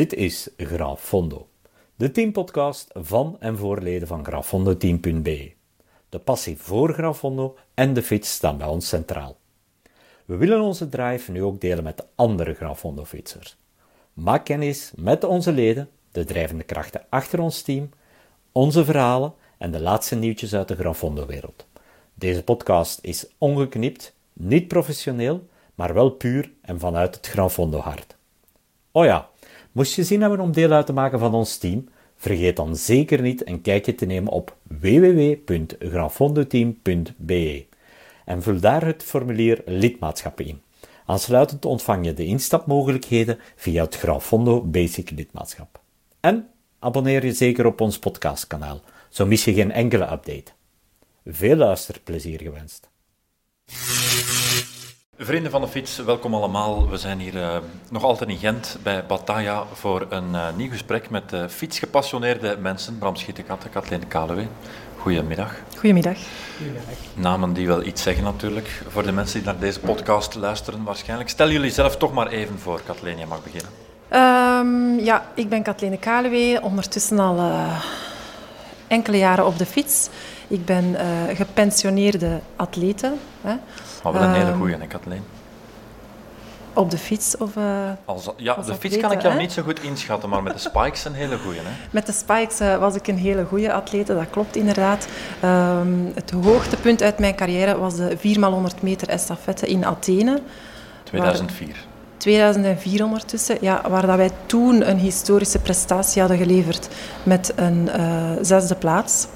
Dit is Grafondo, de teampodcast van en voor leden van grafondoteam.be. De passie voor Grafondo en de fiets staan bij ons centraal. We willen onze drive nu ook delen met de andere Grafondo-fietsers. Maak kennis met onze leden, de drijvende krachten achter ons team, onze verhalen en de laatste nieuwtjes uit de Grafondo-wereld. Deze podcast is ongeknipt, niet professioneel, maar wel puur en vanuit het Grafondo-hart. Oh ja, moest je zin hebben om deel uit te maken van ons team? Vergeet dan zeker niet een kijkje te nemen op www.grafondoteam.be en vul daar het formulier lidmaatschappen in. Aansluitend ontvang je de instapmogelijkheden via het Grafondo Basic lidmaatschap. En abonneer je zeker op ons podcastkanaal, zo mis je geen enkele update. Veel luisterplezier gewenst. Vrienden van de fiets, welkom allemaal. We zijn hier uh, nog altijd in Gent bij Bataya voor een uh, nieuw gesprek met uh, fietsgepassioneerde mensen. Bram Schietenkatten, Kathleen Kaluwe. Goedemiddag. Goedemiddag. Goedemiddag. Namen die wel iets zeggen natuurlijk. Voor de mensen die naar deze podcast luisteren waarschijnlijk. Stel jullie zelf toch maar even voor. Kathleen, jij mag beginnen. Um, ja, ik ben Kathleen Kaluwe, ondertussen al enkele jaren op de fiets. Ik ben gepensioneerde atlete. Hè. Maar wel een hele goeie, hè, Kathleen? Op de fiets? Of, uh, als, ja, de fiets kan ik jou hè? niet zo goed inschatten, maar met de spikes een hele goeie. Hè? Met de spikes uh, was ik een hele goede atlete, dat klopt inderdaad. Um, het hoogtepunt uit mijn carrière was de 4x100 meter estafette in Athene. 2004. Waar, 2004 ondertussen, ja, waar dat wij toen een historische prestatie hadden geleverd met een uh, zesde plaats.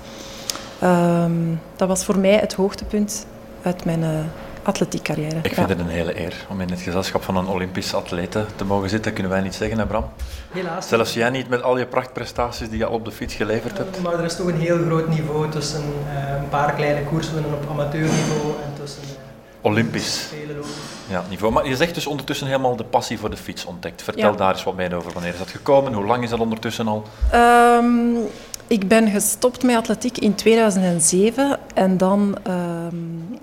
Um, dat was voor mij het hoogtepunt uit mijn uh, atletiekcarrière. Ik vind ja. het een hele eer om in het gezelschap van een Olympisch atlete te mogen zitten. Kunnen wij niet zeggen, hè Bram? Helaas. Zelfs jij niet met al je prachtprestaties die je al op de fiets geleverd hebt. Uh, maar er is toch een heel groot niveau tussen uh, een paar kleine koerswinnen op amateurniveau en tussen... Olympisch. Ja, niveau. Maar je zegt dus ondertussen helemaal de passie voor de fiets ontdekt. Vertel ja. daar eens wat meer over. Wanneer is dat gekomen? Hoe lang is dat ondertussen al? Um, ik ben gestopt met atletiek in 2007 en dan um,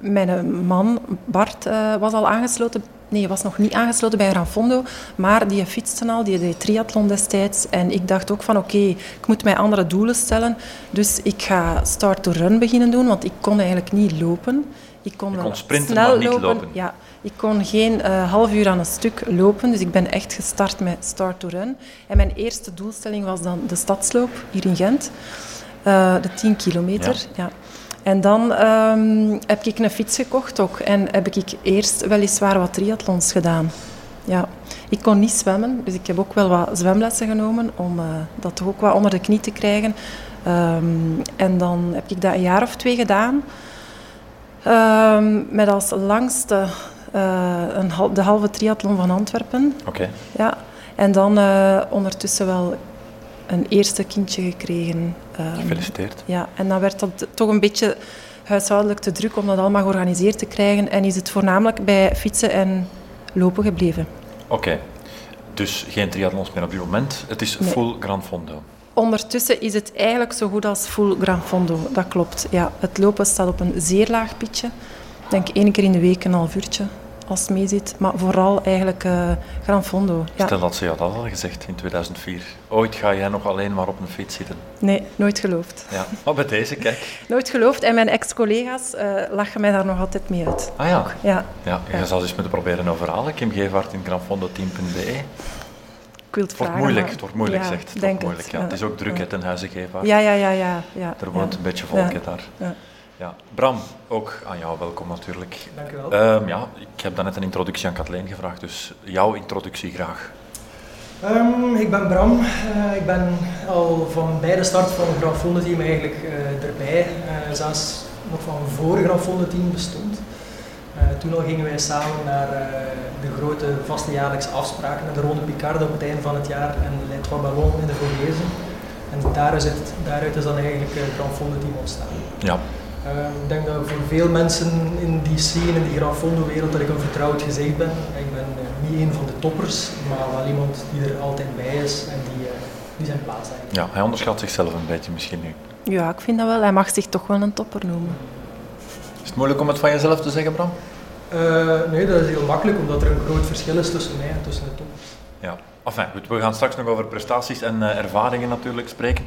mijn man Bart uh, was al aangesloten. Nee, hij was nog niet aangesloten bij Ranfondo, maar die fietste al, die deed triathlon destijds. En ik dacht ook van oké, okay, ik moet mij andere doelen stellen. Dus ik ga start to run beginnen doen, want ik kon eigenlijk niet lopen. Ik kon, kon sprinten, snel maar niet lopen. lopen. Ja, ik kon geen uh, half uur aan een stuk lopen, dus ik ben echt gestart met start to run. En mijn eerste doelstelling was dan de stadsloop hier in Gent, uh, de 10 kilometer. Ja. ja. En dan um, heb ik een fiets gekocht ook en heb ik eerst weliswaar wat triathlons gedaan. Ja. Ik kon niet zwemmen, dus ik heb ook wel wat zwemlessen genomen om uh, dat toch ook wat onder de knie te krijgen. Um, en dan heb ik dat een jaar of twee gedaan. Um, met als langste een hal de halve triathlon van Antwerpen. Oké. Okay. Ja. En dan uh, ondertussen wel een eerste kindje gekregen. Um, Gefeliciteerd. Ja, en dan werd dat toch een beetje huishoudelijk te druk om dat allemaal georganiseerd te krijgen. En is het voornamelijk bij fietsen en lopen gebleven. Oké. Okay. Dus geen triathlons meer op dit moment. Het is Nee. full Grand Fondo. Ondertussen is het eigenlijk zo goed als full Grand Fondo. Dat klopt. Ja, het lopen staat op een zeer laag pitje. Ik denk één keer in de week een half uurtje als het mee zit. Maar vooral eigenlijk uh, Grand Fondo. Ja. Stel dat ze jou dat al gezegd in 2004. Ooit ga jij nog alleen maar op een fiets zitten. Nee, nooit geloofd. Ja, maar bij deze, kijk. Nooit geloofd. En mijn ex-collega's uh, lachen mij daar nog altijd mee uit. Ah ja? Ook. Ja. ja. Je Ja. zal eens moeten proberen overhalen. Kim Gevaert in grandfondoteam.be. Ik wil het Het wordt vragen, moeilijk, het wordt moeilijk, ja, zegt. Het denk wordt moeilijk. Ja. ja. Het is ook druk, hè, ten huize Gevaert. Ja, ja, ja, ja. ja Er woont een beetje volk daar. Ja. Bram, ook aan jou welkom natuurlijk. Dank u wel. Ehm, ja, ik heb daarnet een introductie aan Kathleen gevraagd, dus jouw introductie graag. Um, ik ben Bram. Uh, ik ben al van bij de start van het Grand team eigenlijk uh, erbij. Uh, zelfs nog van voor het Grand team bestond. toen al gingen wij samen naar de grote vaste jaarlijkse afspraken, naar de Ronde Picarde op het einde van het jaar en Les Trois Ballons in de Vogese. En daaruit is, het, daaruit is dan eigenlijk het Grand team ontstaan. Ja, ik denk dat voor veel mensen in die scene, in die Grand Fondo-wereld, dat ik een vertrouwd gezicht ben. Ik ben uh, niet een van de toppers, maar wel iemand die er altijd bij is en die, uh, die zijn plaats heeft. ja, hij onderschat zichzelf een beetje misschien nu. Ja, ik vind dat wel. Hij mag zich toch wel een topper noemen. Is het moeilijk om het van jezelf te zeggen, Bram? Uh, nee, dat is heel makkelijk, omdat er een groot verschil is tussen mij en tussen de toppers. Ja. Enfin, goed, we gaan straks nog over prestaties en uh, ervaringen natuurlijk spreken.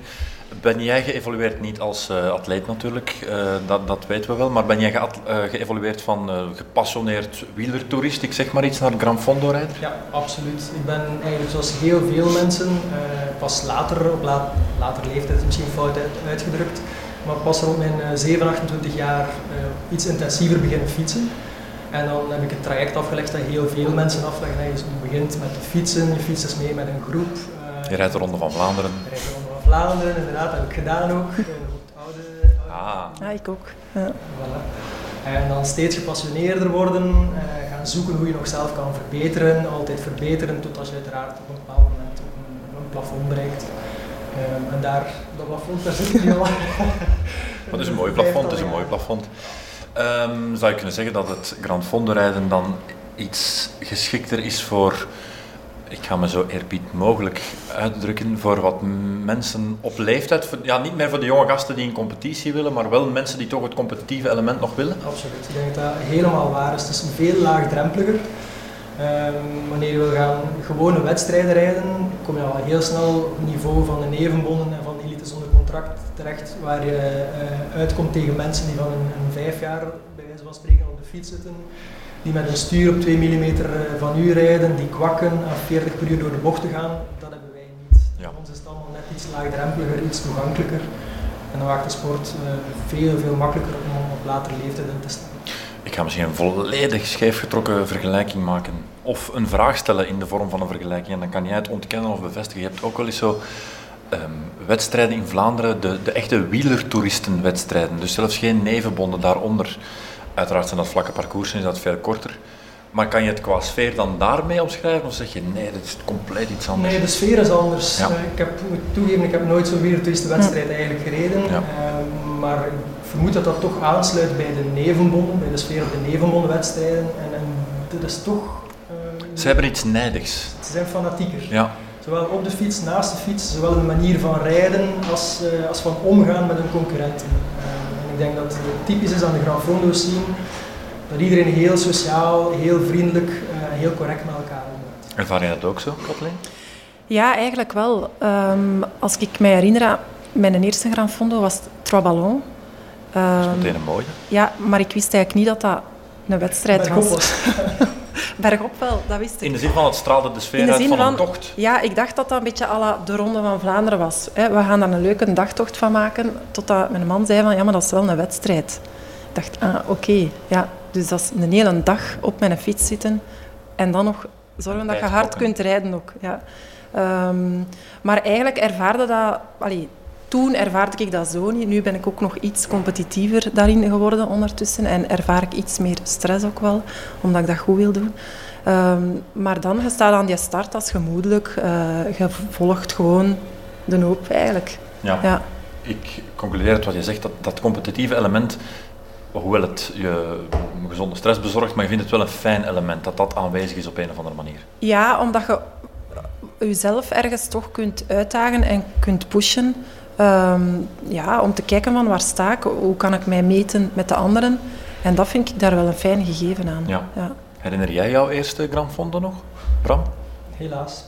Ben jij geëvolueerd, niet als uh, atleet natuurlijk, uh, dat, dat weten we wel, maar ben jij ge geëvolueerd van gepassioneerd wielertoerist, ik zeg maar iets, naar Gran Fondo rijder? Ja, absoluut. Ik ben eigenlijk zoals heel veel mensen, pas later, op la later leeftijd misschien fout uitgedrukt, maar pas rond mijn 7, 28 jaar iets intensiever beginnen fietsen. En dan heb ik het traject afgelegd dat heel veel mensen afleggen. Je begint met fietsen, je fietst dus mee met een groep. je rijdt de Ronde van Vlaanderen. Je rijdt de Ronde van Vlaanderen, inderdaad, dat heb ik gedaan ook. oude, ah. ja, ik ook. Ja. Voilà. En dan steeds gepassioneerder worden, uh, gaan zoeken hoe je nog zelf kan verbeteren, altijd verbeteren, tot als je uiteraard op een bepaald moment een, een plafond bereikt. Um, en daar, dat plafond, daar zit je al. Dat is een mooi plafond, het is een mooi plafond. Um, zou je kunnen zeggen dat het Grand Fondo rijden dan iets geschikter is voor, ik ga me zo eerbied mogelijk uitdrukken, voor wat mensen op leeftijd, ja niet meer voor de jonge gasten die in competitie willen, maar wel mensen die toch het competitieve element nog willen? Absoluut, ik denk dat dat helemaal waar is. Het is veel laagdrempeliger. Um, wanneer wil gaan gewone wedstrijden rijden, kom je al heel snel op het niveau van de nevenbonden en van de elite zonder contract terecht, waar je uh, uitkomt tegen mensen die van een, een, vijf jaar, bij wijze van spreken, op de fiets zitten, die met een stuur op 2 mm eh, van u rijden, die kwakken aan 40 per uur door de bochten gaan. Dat hebben wij niet. Ja. Ons is het allemaal net iets laagdrempeliger, iets toegankelijker. En dan maakt de sport uh, veel, veel makkelijker om op latere leeftijd in te stappen. Ik ga misschien een volledig scheefgetrokken vergelijking maken. Of een vraag stellen in de vorm van een vergelijking. En dan kan jij het ontkennen of bevestigen. Je hebt ook wel eens zo um, wedstrijden in Vlaanderen, de, de echte wielertoeristenwedstrijden. Dus zelfs geen nevenbonden daaronder. Uiteraard zijn dat vlakke parcoursen, is dat veel korter. Maar kan je het qua sfeer dan daarmee omschrijven? Of zeg je nee, dat is compleet iets anders? Nee, de sfeer is anders. Ja. Uh, ik heb, moet toegeven, ik heb nooit zo'n wielertoeristenwedstrijd eigenlijk gereden. Ja. Uh, maar ik vermoed dat dat toch aansluit bij de nevenbonden, bij de sfeer op de nevenbondenwedstrijden. En, en dat is toch... Uh, ze hebben iets nijdigs. Ze zijn fanatieker. Ja. Zowel op de fiets, naast de fiets, zowel in de manier van rijden als, uh, als van omgaan met hun concurrenten. Denk dat het typisch is aan de Grand Fondo zien dat iedereen heel sociaal, heel vriendelijk en heel correct met elkaar omgaat. Ervaar je dat ook zo, Kathleen? Ja, eigenlijk wel. Um, als ik me herinner, mijn eerste Grand Fondo was Trois Ballons. Um, dat is ehm, meteen een mooie. Ja, maar ik wist eigenlijk niet dat dat een wedstrijd was. Bergop wel, dat wist ik. In de zin van het straalde de sfeer uit van, van, een tocht? Ja, ik dacht dat dat een beetje à la de Ronde van Vlaanderen was. We gaan daar een leuke dagtocht van maken. Totdat mijn man zei van, ja, maar dat is wel een wedstrijd. Ik dacht, ah, oké. Ja, dus dat is een hele dag op mijn fiets zitten. En dan nog zorgen dat je hard kunt rijden ook. Ja. Um, maar eigenlijk ervaarde dat... Allee, toen ervaarde ik dat zo niet. Nu ben ik ook nog iets competitiever daarin geworden ondertussen. En ervaar ik iets meer stress ook wel, omdat ik dat goed wil doen. Um, maar dan, je staat aan die start als gemoedelijk. Uh, je volgt gewoon de hoop eigenlijk. Ja. ja. Ik concludeer uit wat je zegt, dat, dat competitieve element, hoewel het je gezonde stress bezorgt, maar je vindt het wel een fijn element, dat dat aanwezig is op een of andere manier. Ja, omdat je jezelf ergens toch kunt uitdagen en kunt pushen. Um, ja, om te kijken van waar sta ik, hoe kan ik mij meten met de anderen. En dat vind ik daar wel een fijn gegeven aan. Ja. ja. Herinner jij jouw eerste Grand Fondo nog, Bram? Helaas.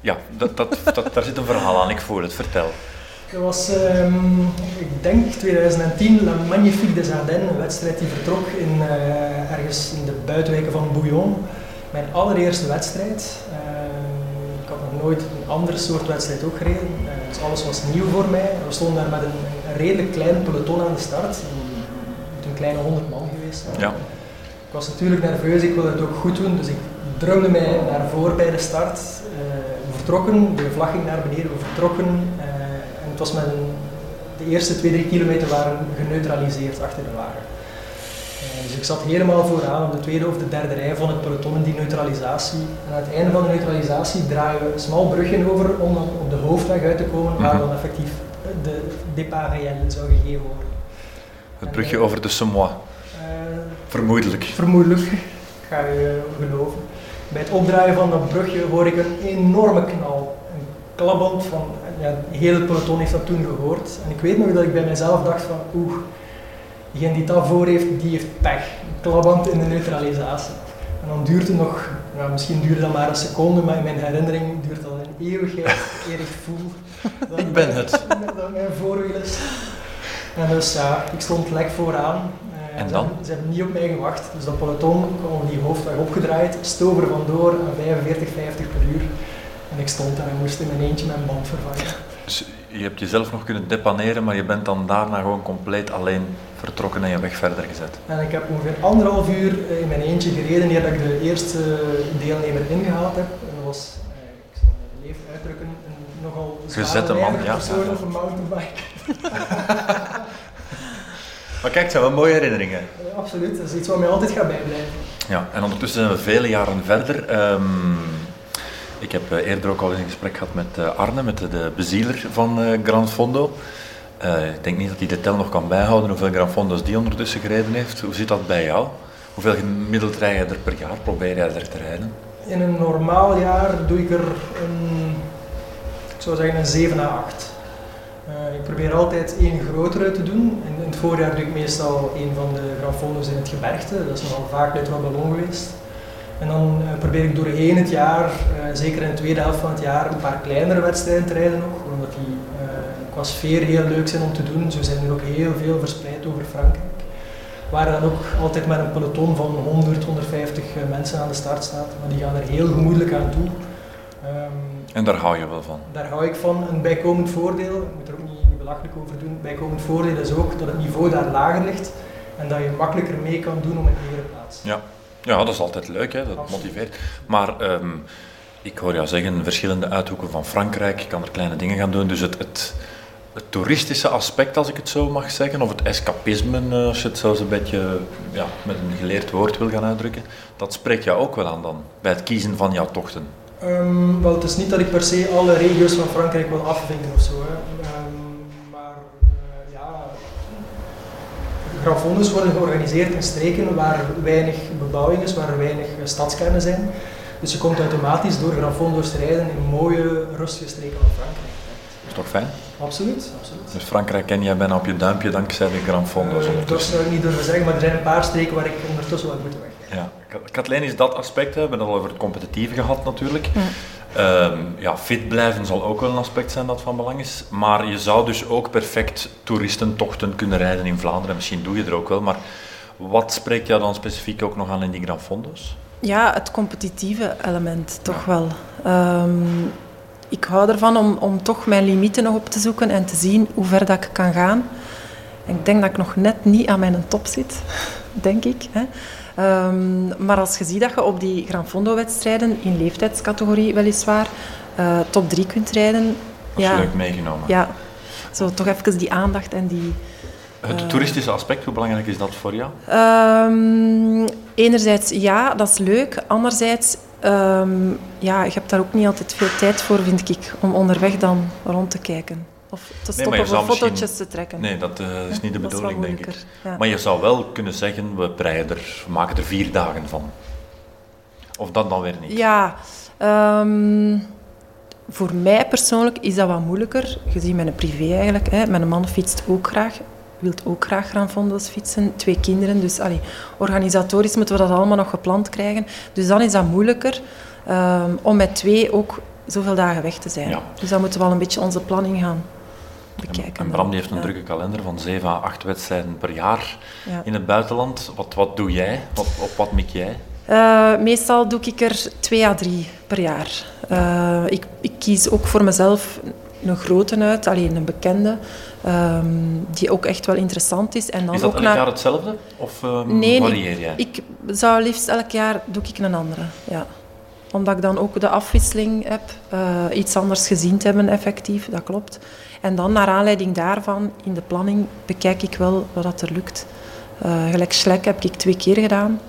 Ja, dat, dat, dat, daar zit een verhaal aan, ik voel het. Vertel. Dat was, um, ik denk 2010, La Magnifique des Ardennes, een wedstrijd die vertrok in, uh, ergens in de buitenwijken van Bouillon. Mijn allereerste wedstrijd. Uh, ik had nog nooit een andere soort wedstrijd ook gereden. Uh, dus alles was nieuw voor mij. We stonden daar met een, een redelijk klein peloton aan de start. Een, een kleine 100 man geweest. Ja. Ik was natuurlijk nerveus, ik wilde het ook goed doen, dus ik drumde mij naar voren bij de start. we vertrokken, de vlag ging naar beneden, we vertrokken het was met een, de eerste 2-3 kilometer waren geneutraliseerd achter de wagen. Uh, dus ik zat helemaal vooraan op de tweede of de derde rij van het peloton in die neutralisatie. En aan het einde van de neutralisatie draaien we een smal brugje over om dan op de hoofdweg uit te komen, waar mhm. dan effectief de départ réel zou gegeven worden. Het brugje en, over de Semois. Uh, vermoedelijk. Vermoedelijk, ga je geloven. Bij het opdraaien van dat brugje hoor ik een enorme knal. Een klapband van ja, heel het peloton heeft dat toen gehoord. En ik weet nog dat ik bij mezelf dacht van, oeh, diegene die dat voor heeft, die heeft pech. Een klaband in de neutralisatie. En dan duurt het nog, misschien duurde dat maar een seconde, maar in mijn herinnering duurt dat een eeuwigheid eer ik voel. Ik ben het. Dat mijn voorwiel is. En dus ja, ik stond lek vooraan. Eh, En ze dan? hebben- Ze hebben niet op mij gewacht. Dus dat peloton kwam op die hoofdweg opgedraaid, stoof er vandoor aan 45, 50 per uur. En ik stond daar en moest in mijn eentje mijn band vervangen. Dus je hebt jezelf nog kunnen depaneren, maar je bent dan daarna gewoon compleet alleen vertrokken en je weg verder gezet. En ik heb ongeveer anderhalf uur eh, in mijn eentje gereden eer dat ik de eerste deelnemer ingehaald heb. En dat was, eh, ik zal mijn leef uitdrukken, een nogal Gezette man, ja, persoon ja, op een mountainbike. Maar kijk, het zijn wel mooie herinneringen. Eh, absoluut, dat is iets wat mij altijd gaat bijblijven. Ja, en ondertussen zijn we vele jaren verder. Ehm, ik heb eh, eerder ook al eens een gesprek gehad met eh, Arne, met de, bezieler van eh Gran Fondo. Eh, ik denk niet dat hij de tel nog kan bijhouden hoeveel Gran Fondo's die ondertussen gereden heeft. Hoe zit dat bij jou? Hoeveel gemiddeld rij je er per jaar? Probeer jij er te rijden? In een normaal jaar doe ik er een, ik zou zeggen een 7 à 8. Eh, ik probeer altijd één grotere te doen. In, in het voorjaar doe ik meestal een van de Gran Fondo's in het gebergte. Dat is nogal vaak uit wat ballon geweest. En dan eh, probeer ik doorheen het jaar, zeker in de tweede helft van het jaar, een paar kleinere wedstrijden te rijden nog. Omdat die eh, qua sfeer heel leuk zijn om te doen. Zo zijn er ook heel veel verspreid over Frankrijk. Waar dan ook altijd met een peloton van 100, 150 mensen aan de start staat. Maar die gaan er heel gemoedelijk aan toe. Ehm, En daar hou je wel van. daar hou ik van. Een bijkomend voordeel, ik moet er ook niet, niet belachelijk over doen, bijkomend voordeel is ook dat het niveau daar lager ligt en dat je makkelijker mee kan doen om een ereplaats. Ja. ja, dat is altijd leuk, hè? dat Absoluut. motiveert. Maar ehm, ik hoor jou zeggen, verschillende uithoeken van Frankrijk, je kan er kleine dingen gaan doen. Dus het, het, het toeristische aspect, als ik het zo mag zeggen, of het escapisme, eh, als je het zelfs een beetje ja, met een geleerd woord wil gaan uitdrukken, dat spreekt jou ook wel aan dan, bij het kiezen van jouw tochten. Ehm, wel, het is niet dat ik per se alle regio's van Frankrijk wil afvinken of zo. Hè. Ehm, maar eh, ja, Gran Fondos worden georganiseerd in streken waar weinig bebouwing is, waar weinig stadskernen zijn. Dus je komt automatisch door Gran Fondos te rijden in mooie, rustige streken van Frankrijk. is toch fijn? Absoluut, absoluut. Dus Frankrijk ken jij bijna op je duimpje dankzij de Grand Fondo's Eh, dat ondertussen. zou ik niet durven zeggen, maar er zijn een paar streken waar ik ondertussen wel moeten weg. Ja, Ka- Kathleen is dat aspect, we hebben het al over het competitieve gehad natuurlijk. Ehm, ja, fit blijven zal ook wel een aspect zijn dat van belang is. Maar je zou dus ook perfect toeristentochten kunnen rijden in Vlaanderen. Misschien doe je er ook wel, maar wat spreekt jou dan specifiek ook nog aan in die Gran Fondo's? Ja, het competitieve element toch wel. Ehm, ik hou ervan om, om toch mijn limieten nog op te zoeken en te zien hoe ver dat ik kan gaan. En ik denk dat ik nog net niet aan mijn top zit, denk ik. Hè. Ehm, maar als je ziet dat je op die Gran Fondo-wedstrijden, in leeftijdscategorie weliswaar, eh, top 3 kunt rijden. Dat is Ja, leuk meegenomen. ja, zo toch even die aandacht en die... Het Eh. toeristische aspect, hoe belangrijk is dat voor jou? Ehm, enerzijds ja, dat is leuk. Anderzijds, ehm, ja, je hebt daar ook niet altijd veel tijd voor, vind ik, om onderweg dan rond te kijken. Of te stoppen zou voor fotootjes te trekken. Nee, dat eh, is niet de Dat bedoeling, denk ik. ja. Maar je zou wel kunnen zeggen, we, breien er, we maken er vier dagen van. Of dat dan weer niet? Ja, ehm, voor mij persoonlijk is dat wat moeilijker, gezien mijn privé eigenlijk. Hè. Mijn man fietst ook graag, wil ook graag Gran Fondo's fietsen. Twee kinderen, dus allee, organisatorisch moeten we dat allemaal nog gepland krijgen. Dus dan is dat moeilijker ehm, om met twee ook zoveel dagen weg te zijn. Ja. Dus dan moeten we wel een beetje onze planning gaan En, bekijken. en Bram die heeft een Ja. drukke kalender van 7 à 8 wedstrijden per jaar Ja. in het buitenland. Wat, wat doe jij? Wat, op wat mik jij? Eh, meestal doe ik er twee à drie per jaar. Eh, ik, ik kies ook voor mezelf een grote uit, alleen een bekende, ehm, die ook echt wel interessant is. En dan Is dat ook elk naar... jaar hetzelfde? Of ehm, Nee, varieer jij? Ik zou liefst elk jaar doe ik een andere. Ja. Omdat ik dan ook de afwisseling heb, eh, iets anders gezien te hebben effectief, dat klopt. En dan naar aanleiding daarvan, in de planning, bekijk ik wel wat dat er lukt. Eh, gelijk Schlek heb ik twee keer gedaan,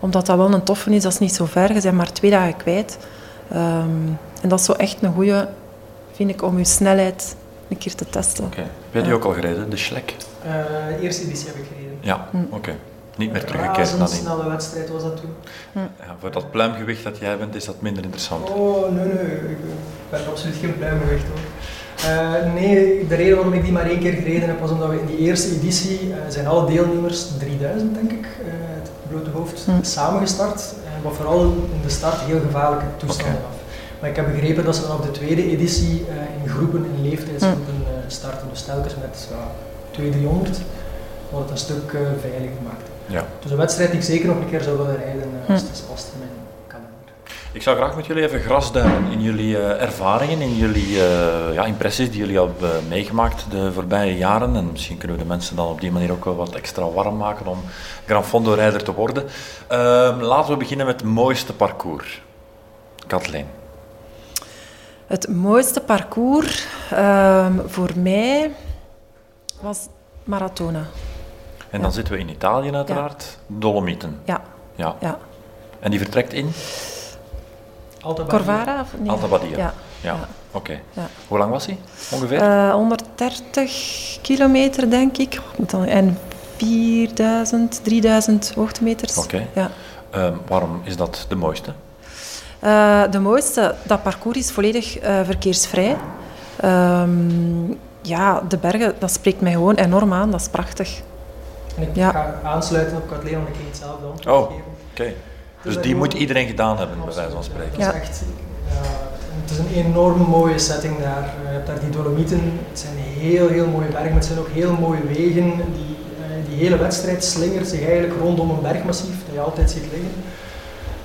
omdat dat wel een toffe is, dat is niet zo ver, je bent maar twee dagen kwijt. Ehm, en dat is zo echt een goede, vind ik, om je snelheid een keer te testen. Oké. Heb jij die ook al gereden, de Schlek? Eh, de eerste editie heb ik gereden. Ja, Hm. oké. Niet meer Een teruggekeerd nadien. snelle wedstrijd was dat toen. Ja, voor dat pluimgewicht dat jij bent, is dat minder interessant. Oh, nee, nee, ik ben absoluut geen pluimgewicht hoor. Eh, nee, de reden waarom ik die maar één keer gereden heb, was omdat we in die eerste editie eh, zijn alle deelnemers, 3000 denk ik, eh, het blote hoofd, Hm. samengestart. wat vooral in de start heel gevaarlijke toestanden Oké. Maar ik heb begrepen dat ze vanaf de tweede editie eh, in groepen, in leeftijdsgroepen eh, starten. Dus telkens met ja, 200, 300 wordt het een stuk eh, veiliger gemaakt. Ja. Dus een wedstrijd die ik zeker nog een keer zou willen rijden als Hm. het is past in mijn kalender. Ik zou graag met jullie even grasduinen in jullie eh, ervaringen, in jullie eh, ja, impressies die jullie hebben meegemaakt de voorbije jaren. En misschien kunnen we de mensen dan op die manier ook wel wat extra warm maken om Gran Fondo rijder te worden. Ehm, laten we beginnen met het mooiste parcours. Kathleen. Het mooiste parcours ehm, voor mij was Maratona. En Ja. dan zitten we in Italië uiteraard. Dolomieten. Ja, Ja. ja. En die vertrekt in Alta Badia. Corvara? Of, nee. Alta Badia. Ja. Ja, Ja. oké. Ja. Hoe lang was hij ongeveer? Eh, 130 kilometer, denk ik. En 4000, 3000 hoogtemeters. Oké. Ja. Ehm, waarom is dat de mooiste? Eh, de mooiste, dat parcours is volledig eh, verkeersvrij. Ehm, ja, de bergen, dat spreekt mij gewoon enorm aan. Dat is prachtig. En ik Ja. ga aansluiten op Kathleen, want ik ging hetzelfde antwoord Oh. geven. Oké. Dus die moet iedereen gedaan hebben, bij wijze van spreken. ja. Ja. Dat is echt, ja, het is een enorm mooie setting daar. Eh, Je hebt daar die Dolomieten. Het zijn heel, heel mooie bergen, maar het zijn ook heel mooie wegen. Die, eh, die hele wedstrijd slingert zich eigenlijk rondom een bergmassief dat je altijd ziet liggen.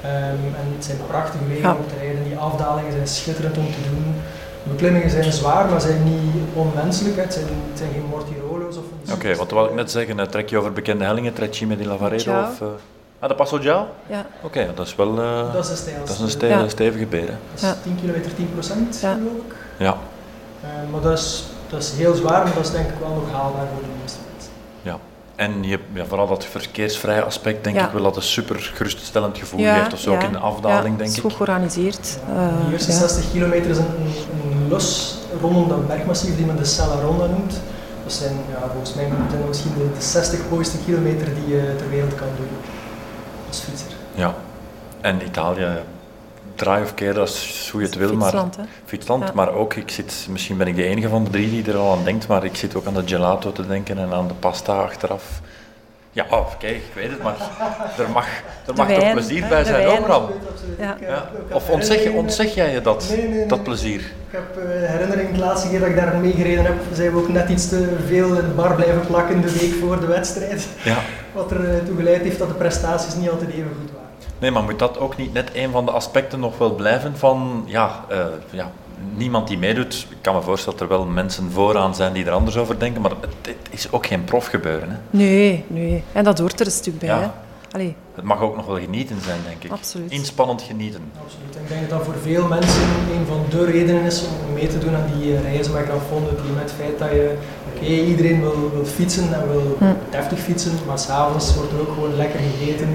Ehm, en het zijn prachtige wegen Ja. om te rijden. Die afdalingen zijn schitterend om te doen. De beklimmingen zijn zwaar, maar zijn niet onmenselijk. hè. Het zijn, het zijn geen mortirolo's of iets. Oké, wat wil ik net zeggen? eh, Trek je over bekende hellingen, Trecime di Lavaredo? Ciao. Of, eh, ah, de Passo Giao? Ja. Oké, dat is wel eh, Dat is een stijl. dat is een Ja. stevige beer. hè. Dat is Ja. 10 kilometer 10 procent, Ja. geloof ik. Ja, Eh, maar dat is, dat is heel zwaar, maar dat is denk ik wel nog haalbaar voor de meeste mensen. En je, hebt- ja, vooral dat verkeersvrije aspect, denk Ja. ik wel dat een super geruststellend gevoel Ja, geeft. Of zo ook in de afdaling, ja, denk is ik. goed georganiseerd. Eh, de eerste ja. 60 kilometer is een, een, los rondom dat bergmassief die men de Sella Ronda noemt. Dat zijn ja, volgens mij zijn misschien de, de 60 mooiste kilometer die je ter wereld kan doen als fietser. Ja. En Italië, draai of keer, dat is hoe je het wil, maar Fietsland, hè. fietsland. Ja. Maar ook, ik zit, misschien ben ik de enige van de drie die er al aan denkt, maar ik zit ook aan de gelato te denken en aan de pasta achteraf. Ja, oh, kijk, ik weet het, maar er mag, er mag toch plezier hè, bij zijn ook, Bram? Ja. Of ontzeg, ontzeg jij je dat, Nee, nee, nee. dat plezier? Ik heb eh, herinnering, de laatste keer dat ik daar meegereden heb, zijn we ook net iets te veel in de bar blijven plakken de week voor de wedstrijd. Ja. Wat er eh, toe geleid heeft dat de prestaties niet altijd even goed waren. Nee, maar moet dat ook niet net een van de aspecten nog wel blijven van, ja, eh, ja niemand die meedoet. Ik kan me voorstellen dat er wel mensen vooraan zijn die er anders over denken, maar het, het is ook geen profgebeuren. Hè. Nee, nee. En dat hoort er een stuk bij. Ja. Hè. Allee, Het mag ook nog wel genieten zijn, denk ik. Absoluut. Inspannend genieten. Absoluut. En Ik denk dat dat voor veel mensen een van de redenen is om mee te doen aan die eh, reizen met Grafonden. Die met het feit dat je, oké, iedereen wil, wil fietsen en wil Hm. deftig fietsen, maar s'avonds wordt er ook gewoon lekker gegeten.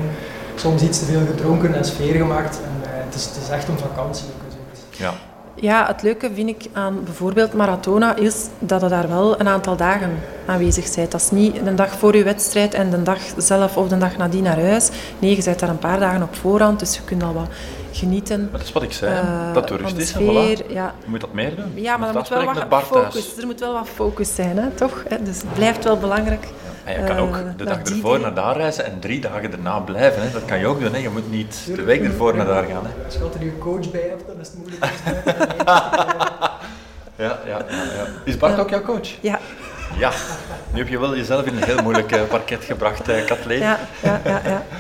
Soms iets te veel gedronken en sfeer gemaakt. En eh, het, is, het is echt een vakantie ook. Ja. Ja, het leuke vind ik aan bijvoorbeeld Maratona is dat je daar wel een aantal dagen aanwezig bent. Dat is niet de dag voor je wedstrijd en de dag zelf of de dag nadien naar huis. Nee, je bent daar een paar dagen op voorhand, dus je kunt al wat genieten. Dat is wat ik zei, eh, dat van toerist de is. Voilà. Ja, Je moet dat meer doen. ja, maar er moet wel wat focus, er moet wel wat focus zijn, hè, toch? Hè, Dus het blijft wel belangrijk. En je kan ook Eh, de dag ervoor naar daar reizen en drie dagen erna blijven. Hè. Dat kan je ook doen. Hè. Je moet niet de week ervoor naar daar gaan. Hè. Als je altijd je coach bij hebt, dan is het moeilijk. ja, ja, ja. Is Bart ook jouw coach? Ja, Ja. Nu heb je wel jezelf in een heel moeilijk eh, parket gebracht, eh, Kathleen. ja, ja, ja.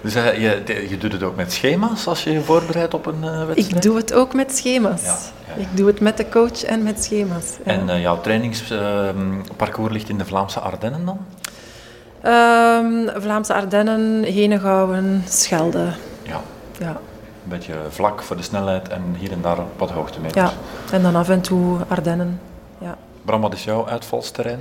Dus eh, je, je doet het ook met schema's als je je voorbereidt op een eh, wedstrijd? Ik doe het ook met schema's. Ja, ja, ja. Ik doe het met de coach en met schema's. ja. En eh, jouw trainingsparcours ligt in de Vlaamse Ardennen dan? Ehm, Vlaamse Ardennen, Henegouwen, Schelde. Ja. Ja. Een beetje vlak voor de snelheid en hier en daar wat hoogtemeters. ja, en dan af en toe Ardennen. Ja. Bram, wat is jouw uitvalsterrein?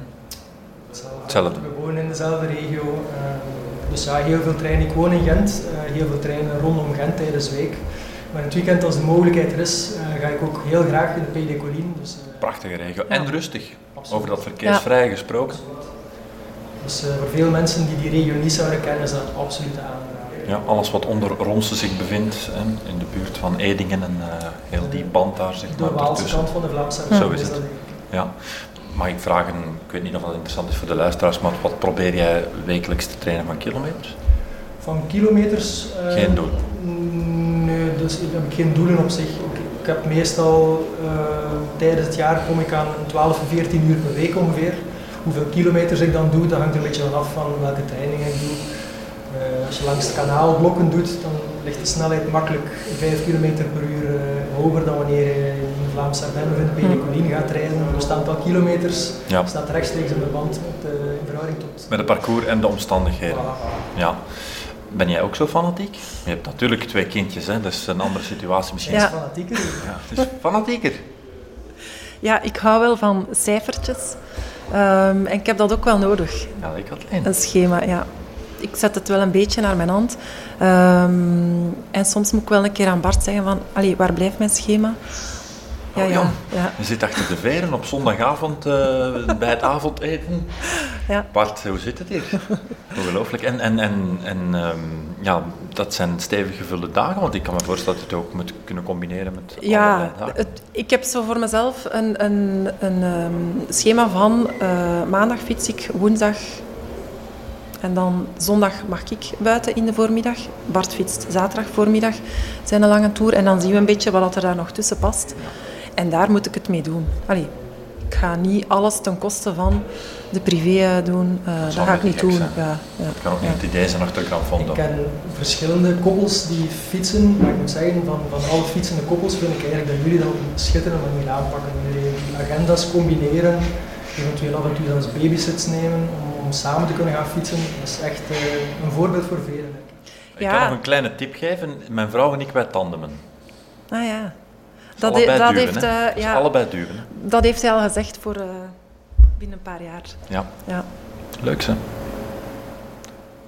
Hetzelfde. Hetzelfde. We wonen in dezelfde regio. ehm, dus ja, heel veel treinen. Ik woon in Gent. eh, heel veel treinen rondom Gent tijdens de week. Maar in het weekend, als de mogelijkheid er is, eh, ga ik ook heel graag in de Pays des Collines. Dus, eh, Prachtige regio. Ja. En rustig. absoluut. Over dat verkeersvrij gesproken. Dus eh, voor veel mensen die die regio niet zouden kennen, is dat absoluut aanraden. Ja, alles wat onder Ronse zich bevindt, hè, in de buurt van Edingen en eh, heel die band daar, zeg De Waalse kant van de Vlaamse Zo is het. Ja. Mag ik vragen, ik weet niet of dat interessant is voor de luisteraars, maar wat probeer jij wekelijks te trainen van kilometers? Van kilometers... eh, Geen doel. Nee, dus ik heb geen doelen op zich. Ik, ik heb meestal eh, tijdens het jaar kom ik aan 12, 14 uur per week ongeveer. Hoeveel kilometers ik dan doe, dat hangt er een beetje van af van welke trainingen ik doe. Eh, als je langs het kanaal blokken doet, dan ligt de snelheid makkelijk 5 km per uur hoger dan wanneer je in Vlaamse Ardennen of in de Pénicoline gaat rijden. Dus het aantal kilometers Ja. staat rechtstreeks in verband met, eh, in verhouding tot... Met het parcours en de omstandigheden. Voilà. Ja. Ben jij ook zo fanatiek? Je hebt natuurlijk twee kindjes, hè? dat is een andere situatie misschien. Ja. fanatieker. Ja, het is fanatieker. Ja, ik hou wel van cijfertjes. Ehm, en ik heb dat ook wel nodig, Ja, ik had één. een schema, ja. Ik zet het wel een beetje naar mijn hand. Ehm, en soms moet ik wel een keer aan Bart zeggen van... Allee, waar blijft mijn schema? Ja, Oh, ja, ja, Je zit achter de veren op zondagavond eh, bij het avondeten. ja. Bart, hoe zit het hier? Ongelooflijk. En, en, en, en ehm, ja, dat zijn stevig gevulde dagen, want ik kan me voorstellen dat je het ook moet kunnen combineren met Ja, het, ik heb zo voor mezelf een, een, een ehm, schema van eh, maandag fiets ik, woensdag en dan zondag mag ik buiten in de voormiddag. Bart fietst zaterdag voormiddag zijn een lange tour en dan zien we een beetje wat er daar nog tussen past. En daar moet ik het mee doen. Allee, ik ga niet alles ten koste van de privé eh, doen. Eh, dat ga ik niet doen. Ja, ja, Het kan ook ja. niet het idee zijn achter Gran Fondo. Ik ken verschillende koppels die fietsen, maar ik moet zeggen, van, van alle fietsende koppels vind ik eigenlijk dat jullie dat op een schitterende manier aanpakken. Jullie die agenda's combineren, eventueel af en toe zelfs babysits nemen om, om samen te kunnen gaan fietsen. Dat is echt eh, een voorbeeld voor velen. ik. Ik Ja. kan nog een kleine tip geven. Mijn vrouw en ik, wij tandemen. Ah ja. Dat, allebei dat, heeft, eh, ja, allebei duwen. hè. dat heeft hij al gezegd voor eh, binnen een paar jaar. Ja, Ja. leuk hè.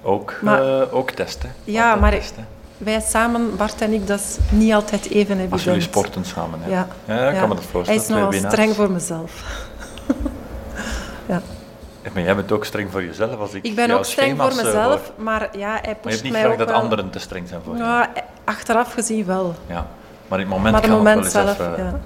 Ook, Maar- eh, ook testen. Ja, Altijd maar- testen. Wij samen, Bart en ik, dat is niet altijd even evident. Als jullie sporten samen. Hè. Ja. Ja, kan me dat Hij voorstellen. is twee nogal winnaars. streng voor mezelf. Ja, Maar jij bent ook streng voor jezelf. Als ik Ik ben ook streng voor mezelf, hoor. maar ja, hij Maar je pusht hebt niet mij graag ook dat wel. anderen te streng zijn voor je. Ja, eh, achteraf gezien wel. Ja. Maar in het moment maar het kan moment het wel eens zelf, even... ja.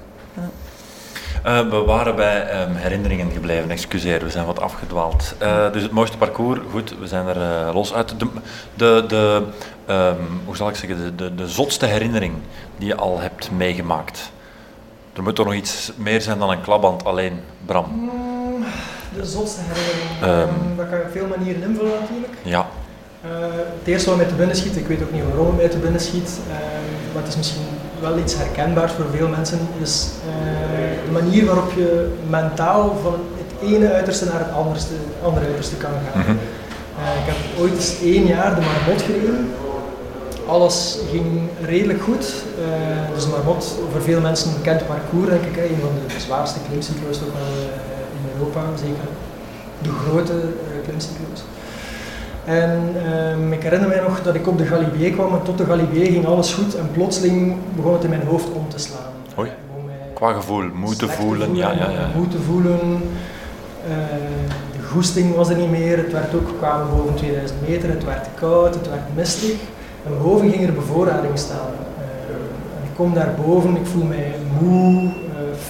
Eh, we waren bij ehm, herinneringen gebleven, excuseer, we zijn wat afgedwaald. Eh, dus het mooiste parcours, goed, we zijn er eh, los uit. De, de, de ehm, hoe zal ik zeggen, de, de, de zotste herinnering die je al hebt meegemaakt. Er moet toch nog iets meer zijn dan een klapband alleen, Bram. Mm, De zotste herinnering, Ehm. Ehm, dat kan je op veel manieren invullen natuurlijk. Ja, Eh, het eerste wat mij te binnen schiet, ik weet ook niet waarom het mij te binnen schiet, ehm, maar het is misschien wel iets herkenbaars voor veel mensen, is eh, de manier waarop je mentaal van het ene uiterste naar het anderste, andere uiterste kan gaan. Mhm. Eh, ik heb ooit eens één jaar de Marmot gereden. Alles ging redelijk goed. Eh, dus de Marmot, voor veel mensen een bekend parcours, denk ik. Een van de zwaarste klimcyclo's toch wel in Europa, zeker de grote klimcyclo's. En ehm, ik herinner mij nog dat ik op de Galibier kwam en tot de Galibier ging alles goed en plotseling begon het in mijn hoofd om te slaan. Mij qua gevoel, moeten slecht te voelen, ja, ja, ja. Moeten voelen. Eh, de goesting was er niet meer. Het werd ook, we kwamen boven 2000 meter, het werd koud, het werd mistig. En boven ging er bevoorrading staan. Eh, en ik kom daar boven, ik voel mij moe, eh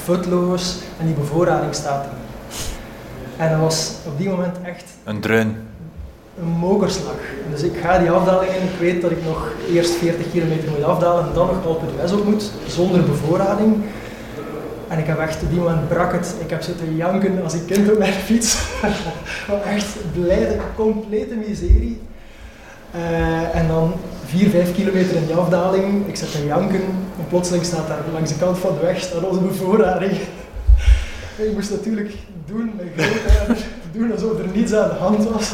futloos en die bevoorrading staat er. En dat was op die moment echt Een dreun. Een mokerslag. Dus ik ga die afdaling in. Ik weet dat ik nog eerst 40 kilometer moet afdalen en dan nog Alpe d'Huez op moet, zonder bevoorrading. En ik heb echt, op die moment brak het. Ik heb zitten janken als een kind op mijn fiets. Echt blijde, complete miserie. Eh, en dan 4, 5 kilometer in die afdaling, ik zit te janken en plotseling staat daar langs de kant van de weg staat onze bevoorrading. Ik moest natuurlijk doen, met grootvader, doen alsof er niets aan de hand was.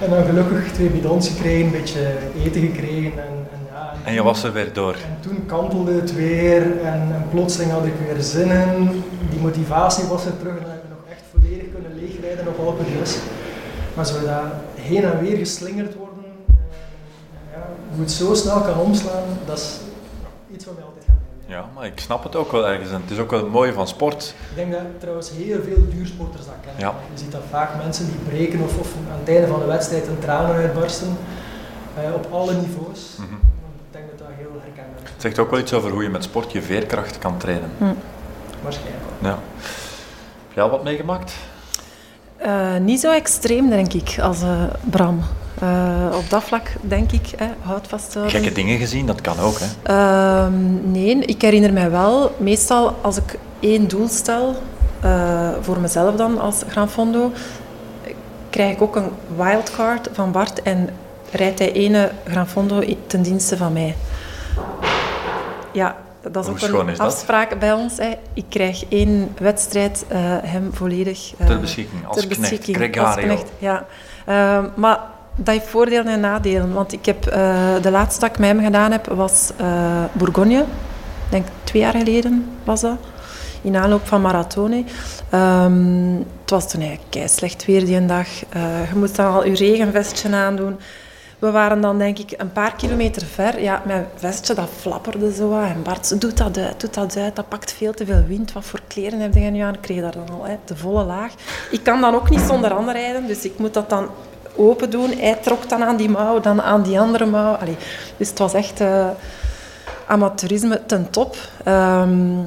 En dan gelukkig twee bidons gekregen, een beetje eten gekregen. En, en, ja, En je was er weer door. en toen kantelde het weer en, en plotseling had ik weer zin in. Die motivatie was er terug en dan heb ik nog echt volledig kunnen leegrijden op Alpe d'Huez. Maar zo dat heen en weer geslingerd worden, eh, ja, hoe het zo snel kan omslaan, dat is iets wat mij altijd. Ja, maar ik snap het ook wel ergens. En het is ook wel het mooie van sport. Ik denk dat trouwens heel veel duursporters dat kennen. Ja. Je ziet dat vaak mensen die breken of, of aan het einde van de wedstrijd een tranen uitbarsten, eh, op alle niveaus. Mhm. Ik denk dat dat heel herkenbaar is. Het zegt ook wel iets over hoe je met sport je veerkracht kan trainen. Waarschijnlijk. Ja. Heb jij al wat meegemaakt? Eh, niet zo extreem, denk ik, als eh, Bram. Eh, op dat vlak denk ik, hè, vasthouden. Gekke dingen gezien, dat kan ook. Hè? Ehm, nee, ik herinner mij wel, meestal als ik één doel stel, uh, voor mezelf dan als Gran Fondo, krijg ik ook een wildcard van Bart en rijdt hij ene Gran Fondo ten dienste van mij. Ja, dat is ook een afspraak bij ons. Hè. Ik krijg één wedstrijd uh, hem volledig... Ter beschikking, als ter knecht, beschikking, Gregario. Als knecht, ja. Uh, maar dat heeft voordelen en nadelen. Want ik heb, de laatste dat ik met hem gedaan heb, was Bourgogne. Ik denk twee jaar geleden was dat. In aanloop van Marathone. Um, het was toen eigenlijk slecht weer die dag. je moest dan al je regenvestje aandoen. We waren dan denk ik een paar kilometer ver. Ja, mijn vestje dat flapperde zo. En Bart, doet dat uit, doet dat uit. Dat pakt veel te veel wind. Wat voor kleren heb je nu aan? Ik kreeg daar dan al hè, de volle laag. Ik kan dan ook niet zonder handen rijden. Dus ik moet dat dan open doen. Hij trok dan aan die mouw, dan aan die andere mouw. Allee, dus het was echt uh, amateurisme ten top. Um,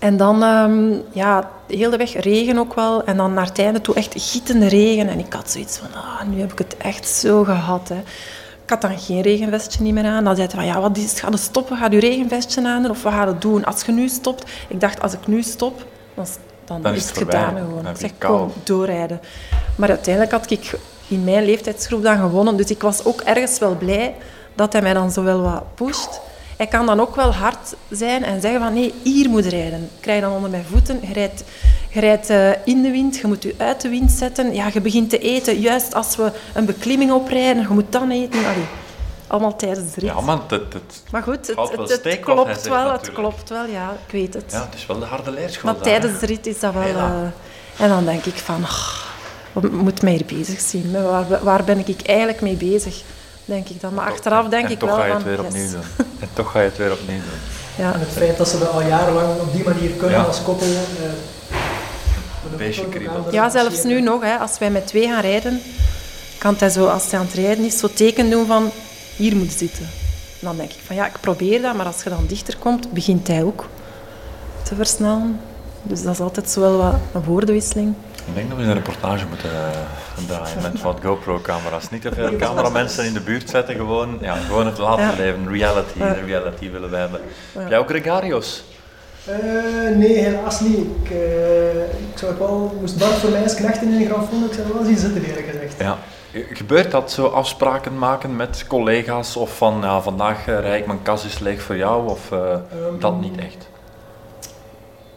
en dan, um, ja, de hele weg regen ook wel. En dan naar het einde toe echt gietende regen. En ik had zoiets van, ah, nu heb ik het echt zo gehad. Hè. Ik had dan geen regenvestje niet meer aan. Dan zei hij van, ja, wat is het? Ga je stoppen? Ga je regenvestje aan Of wat ga je doen als je nu stopt? Ik dacht, als ik nu stop, dan, dan, is het, gedaan gewoon. Ik zeg, kom, doorrijden. Maar uiteindelijk had ik in mijn leeftijdsgroep dan gewonnen. Dus ik was ook ergens wel blij dat hij mij dan zo wel wat pusht. Hij kan dan ook wel hard zijn en zeggen van nee, hier moet rijden. Ik krijg dan onder mijn voeten. Je rijdt, je rijdt uh, in de wind, je moet je uit de wind zetten. Ja, je begint te eten juist als we een beklimming oprijden. Je moet dan eten. Allee, allemaal tijdens de rit. Ja, maar, het, het, maar goed, het, het, het klopt wel. Het klopt wel, ja. Ik weet het. Ja, het is wel de harde leerschool. Maar tijdens de rit is dat wel... Uh, en dan denk ik van... Oh, we moeten mij hier bezig zien. Waar, waar ben ik eigenlijk mee bezig? denk ik dan. Maar achteraf denk ik wel van... toch ga je het weer opnieuw doen. En toch ga je het weer opnieuw doen. Ja. En het feit dat ze dat al jarenlang op die manier kunnen als koppel... Uh, Beestje Ja, zelfs nu nog. Hè, als wij met twee gaan rijden, kan hij zo, als hij aan het rijden is, zo teken doen van... Hier moet zitten. dan denk ik van ja, ik probeer dat, maar als je dan dichter komt, begint hij ook te versnellen. Dus dat is altijd zo wel wat een woordenwisseling. Ik denk dat we een reportage moeten uh, draaien met wat GoPro-camera's. Niet te veel cameramensen in de buurt zetten, gewoon, ja, gewoon het laten leven. Reality, de reality willen wij hebben. Heb jij ook Gregarios? Uh, nee, helaas niet. Ik, uh, ik zou het wel, moest Bart voor mij eens knechten in een grafoon, ik zou wel zien zitten eerlijk gezegd. Ja. Gebeurt dat zo afspraken maken met collega's of van ja, vandaag rij ik mijn kas is leeg voor jou of um, dat niet echt?